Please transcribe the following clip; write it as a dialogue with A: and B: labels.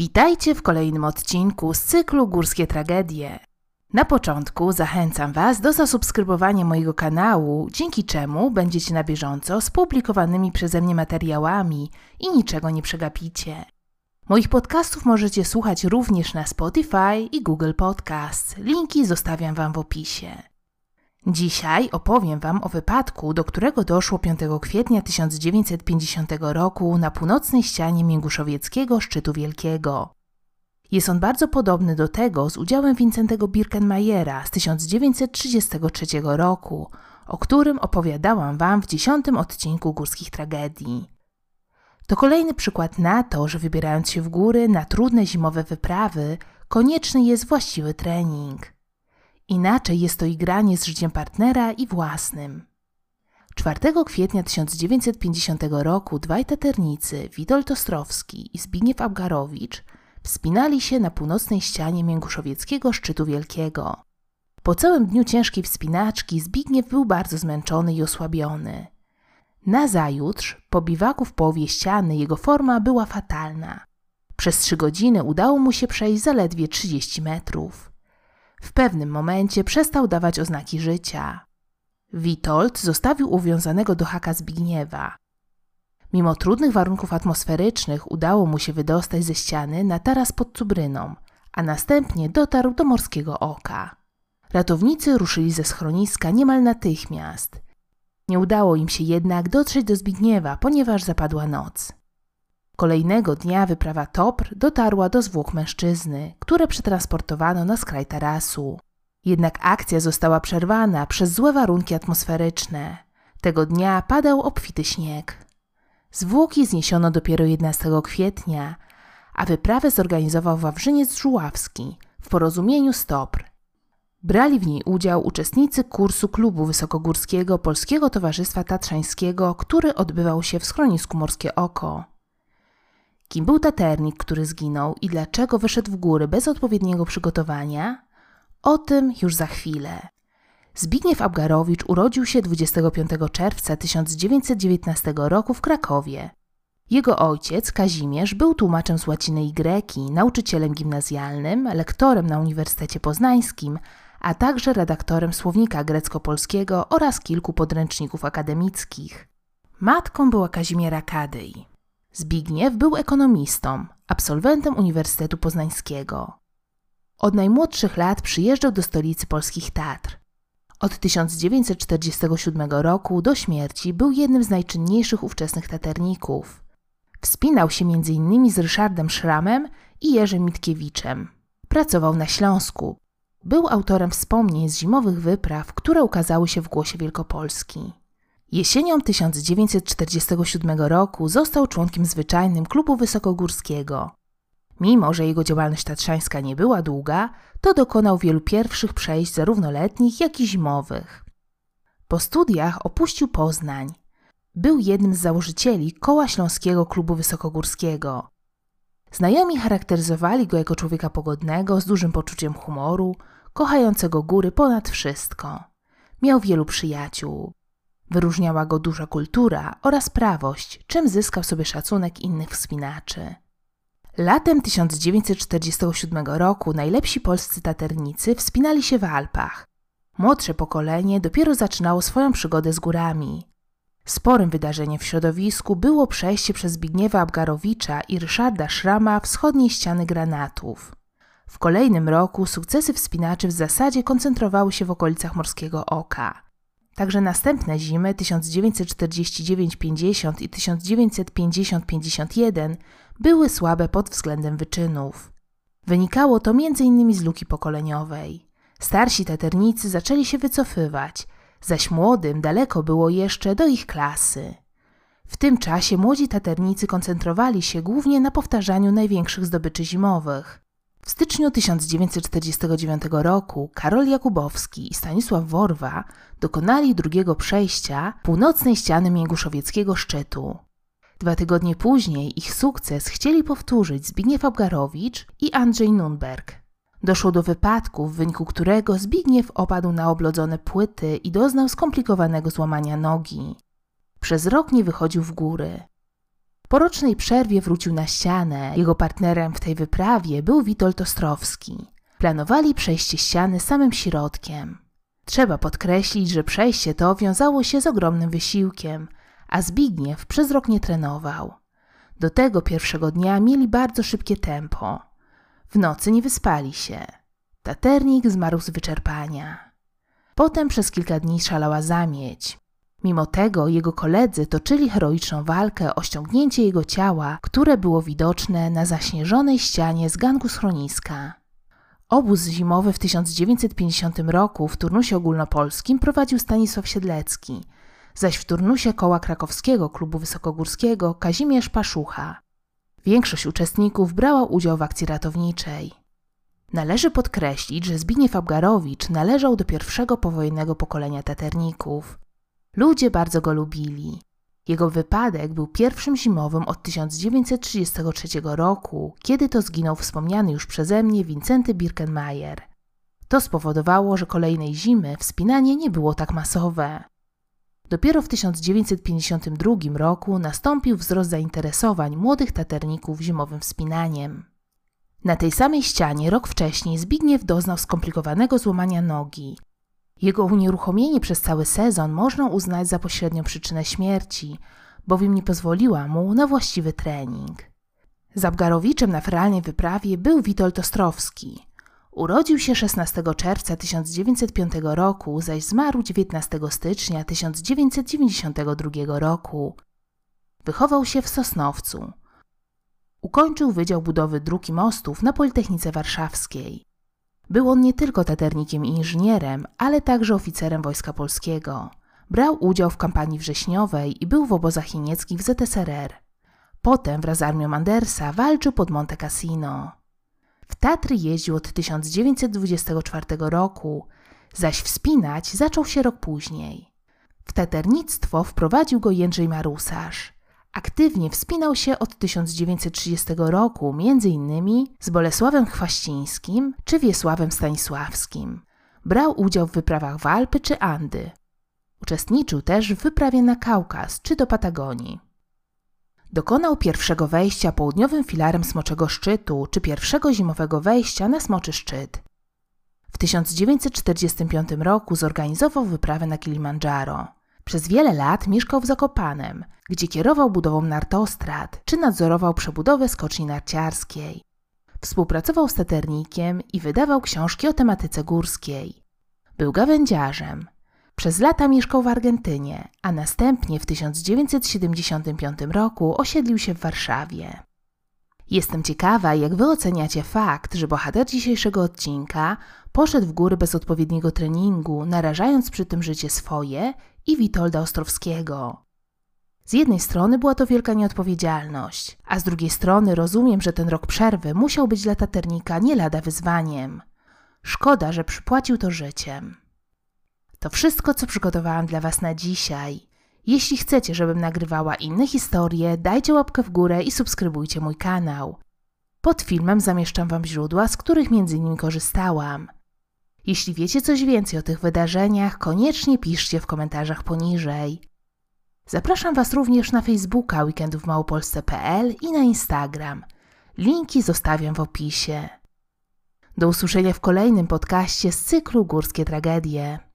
A: Witajcie w kolejnym odcinku z cyklu Górskie Tragedie. Na początku zachęcam Was do zasubskrybowania mojego kanału, dzięki czemu będziecie na bieżąco z publikowanymi przeze mnie materiałami i niczego nie przegapicie. Moich podcastów możecie słuchać również na Spotify i Google Podcasts. Linki zostawiam Wam w opisie. Dzisiaj opowiem Wam o wypadku, do którego doszło 5 kwietnia 1950 roku na północnej ścianie Mięguszowieckiego Szczytu Wielkiego. Jest on bardzo podobny do tego z udziałem Wincentego Birkenmajera z 1933 roku, o którym opowiadałam Wam w dziesiątym odcinku Górskich Tragedii. To kolejny przykład na to, że wybierając się w góry na trudne zimowe wyprawy, konieczny jest właściwy trening. Inaczej jest to igranie z życiem partnera i własnym. 4 kwietnia 1950 roku dwaj taternicy, Witold Ostrowski i Zbigniew Abgarowicz, wspinali się na północnej ścianie Mięguszowieckiego Szczytu Wielkiego. Po całym dniu ciężkiej wspinaczki Zbigniew był bardzo zmęczony i osłabiony. Nazajutrz, po biwaku w połowie ściany, jego forma była fatalna. Przez trzy godziny udało mu się przejść zaledwie 30 metrów. W pewnym momencie przestał dawać oznaki życia. Witold zostawił uwiązanego do haka Zbigniewa. Mimo trudnych warunków atmosferycznych udało mu się wydostać ze ściany na taras pod Cubryną, a następnie dotarł do Morskiego Oka. Ratownicy ruszyli ze schroniska niemal natychmiast. Nie udało im się jednak dotrzeć do Zbigniewa, ponieważ zapadła noc. Kolejnego dnia wyprawa Topr dotarła do zwłok mężczyzny, które przetransportowano na skraj tarasu. Jednak akcja została przerwana przez złe warunki atmosferyczne. Tego dnia padał obfity śnieg. Zwłoki zniesiono dopiero 11 kwietnia, a wyprawę zorganizował Wawrzyniec Żuławski w porozumieniu z Topr. Brali w niej udział uczestnicy kursu klubu wysokogórskiego Polskiego Towarzystwa Tatrzańskiego, który odbywał się w schronisku Morskie Oko. Kim był taternik, który zginął i dlaczego wyszedł w góry bez odpowiedniego przygotowania? O tym już za chwilę. Zbigniew Abgarowicz urodził się 25 czerwca 1919 roku w Krakowie. Jego ojciec, Kazimierz, był tłumaczem z łaciny i greki, nauczycielem gimnazjalnym, lektorem na Uniwersytecie Poznańskim, a także redaktorem słownika grecko-polskiego oraz kilku podręczników akademickich. Matką była Kazimiera Kadej. Zbigniew był ekonomistą, absolwentem Uniwersytetu Poznańskiego. Od najmłodszych lat przyjeżdżał do stolicy polskich Tatr. Od 1947 roku do śmierci był jednym z najczynniejszych ówczesnych taterników. Wspinał się m.in. z Ryszardem Szramem i Jerzym Mitkiewiczem. Pracował na Śląsku. Był autorem wspomnień z zimowych wypraw, które ukazały się w Głosie Wielkopolski. Jesienią 1947 roku został członkiem zwyczajnym klubu wysokogórskiego. Mimo, że jego działalność tatrzańska nie była długa, to dokonał wielu pierwszych przejść zarówno letnich, jak i zimowych. Po studiach opuścił Poznań. Był jednym z założycieli Koła Śląskiego Klubu Wysokogórskiego. Znajomi charakteryzowali go jako człowieka pogodnego, z dużym poczuciem humoru, kochającego góry ponad wszystko. Miał wielu przyjaciół. Wyróżniała go duża kultura oraz prawość, czym zyskał sobie szacunek innych wspinaczy. Latem 1947 roku najlepsi polscy taternicy wspinali się w Alpach. Młodsze pokolenie dopiero zaczynało swoją przygodę z górami. Sporym wydarzeniem w środowisku było przejście przez Zbigniewa Abgarowicza i Ryszarda Szrama wschodniej ściany granatów. W kolejnym roku sukcesy wspinaczy w zasadzie koncentrowały się w okolicach Morskiego Oka. Także następne zimy 1949-50 i 1950-51 były słabe pod względem wyczynów. Wynikało to m.in. z luki pokoleniowej. Starsi taternicy zaczęli się wycofywać, zaś młodym daleko było jeszcze do ich klasy. W tym czasie młodzi taternicy koncentrowali się głównie na powtarzaniu największych zdobyczy zimowych. W styczniu 1949 roku Karol Jakubowski i Stanisław Worwa dokonali drugiego przejścia północnej ściany Mięguszowieckiego szczytu. Dwa tygodnie później ich sukces chcieli powtórzyć Zbigniew Abgarowicz i Andrzej Nunberg. Doszło do wypadku, w wyniku którego Zbigniew opadł na oblodzone płyty i doznał skomplikowanego złamania nogi. Przez rok nie wychodził w góry. Po rocznej przerwie wrócił na ścianę. Jego partnerem w tej wyprawie był Witold Ostrowski. Planowali przejście ściany samym środkiem. Trzeba podkreślić, że przejście to wiązało się z ogromnym wysiłkiem, a Zbigniew przez rok nie trenował. Do tego pierwszego dnia mieli bardzo szybkie tempo. W nocy nie wyspali się. Taternik zmarł z wyczerpania. Potem przez kilka dni szalała zamieć. Mimo tego jego koledzy toczyli heroiczną walkę o ściągnięcie jego ciała, które było widoczne na zaśnieżonej ścianie z gangu schroniska. Obóz zimowy w 1950 roku w turnusie ogólnopolskim prowadził Stanisław Siedlecki, zaś w turnusie koła krakowskiego klubu wysokogórskiego Kazimierz Paszucha. Większość uczestników brała udział w akcji ratowniczej. Należy podkreślić, że Zbigniew Abgarowicz należał do pierwszego powojennego pokolenia taterników. Ludzie bardzo go lubili. Jego wypadek był pierwszym zimowym od 1933 roku, kiedy to zginął wspomniany już przeze mnie Wincenty Birkenmeier. To spowodowało, że kolejnej zimy wspinanie nie było tak masowe. Dopiero w 1952 roku nastąpił wzrost zainteresowań młodych taterników zimowym wspinaniem. Na tej samej ścianie rok wcześniej Zbigniew doznał skomplikowanego złamania nogi. Jego unieruchomienie przez cały sezon można uznać za pośrednią przyczynę śmierci, bowiem nie pozwoliła mu na właściwy trening. Zabgarowiczem na feralnej wyprawie był Witold Ostrowski. Urodził się 16 czerwca 1905 roku, zaś zmarł 19 stycznia 1992 roku. Wychował się w Sosnowcu. Ukończył Wydział Budowy Dróg i Mostów na Politechnice Warszawskiej. Był on nie tylko taternikiem i inżynierem, ale także oficerem Wojska Polskiego. Brał udział w kampanii wrześniowej i był w obozach niemieckich w ZSRR. Potem wraz z armią Andersa walczył pod Monte Cassino. W Tatry jeździł od 1924 roku, zaś wspinać zaczął się rok później. W taternictwo wprowadził go Jędrzej Marusarz. Aktywnie wspinał się od 1930 roku, m.in. z Bolesławem Chwaścińskim czy Wiesławem Stanisławskim. Brał udział w wyprawach w Alpy czy Andy. Uczestniczył też w wyprawie na Kaukaz czy do Patagonii. Dokonał pierwszego wejścia południowym filarem Smoczego Szczytu czy pierwszego zimowego wejścia na Smoczy Szczyt. W 1945 roku zorganizował wyprawę na Kilimandżaro. Przez wiele lat mieszkał w Zakopanem, gdzie kierował budową nartostrad czy nadzorował przebudowę skoczni narciarskiej. Współpracował z Teternikiem i wydawał książki o tematyce górskiej. Był gawędziarzem. Przez lata mieszkał w Argentynie, a następnie w 1975 roku osiedlił się w Warszawie. Jestem ciekawa, jak wy oceniacie fakt, że bohater dzisiejszego odcinka poszedł w góry bez odpowiedniego treningu, narażając przy tym życie swoje i Witolda Ostrowskiego. Z jednej strony była to wielka nieodpowiedzialność, a z drugiej strony rozumiem, że ten rok przerwy musiał być dla taternika nie lada wyzwaniem. Szkoda, że przypłacił to życiem. To wszystko, co przygotowałam dla Was na dzisiaj. Jeśli chcecie, żebym nagrywała inne historie, dajcie łapkę w górę i subskrybujcie mój kanał. Pod filmem zamieszczam Wam źródła, z których między innymi korzystałam. Jeśli wiecie coś więcej o tych wydarzeniach, koniecznie piszcie w komentarzach poniżej. Zapraszam Was również na Facebooka weekendówmałopolsce.pl i na Instagram. Linki zostawiam w opisie. Do usłyszenia w kolejnym podcaście z cyklu Górskie Tragedie.